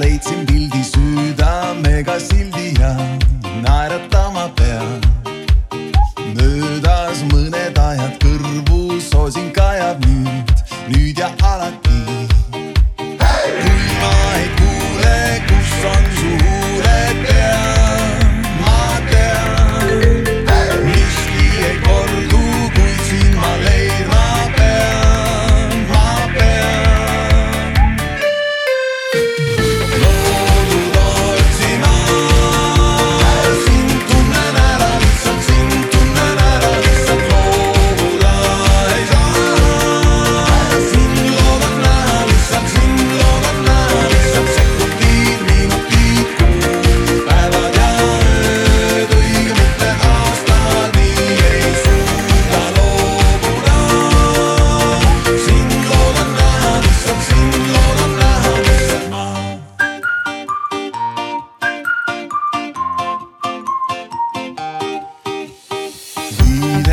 leidsin pildi südamega sildi ja naeratama pean. möödas mõned ajad, kõrvu soosing kajab nüüd, nüüd ja alati see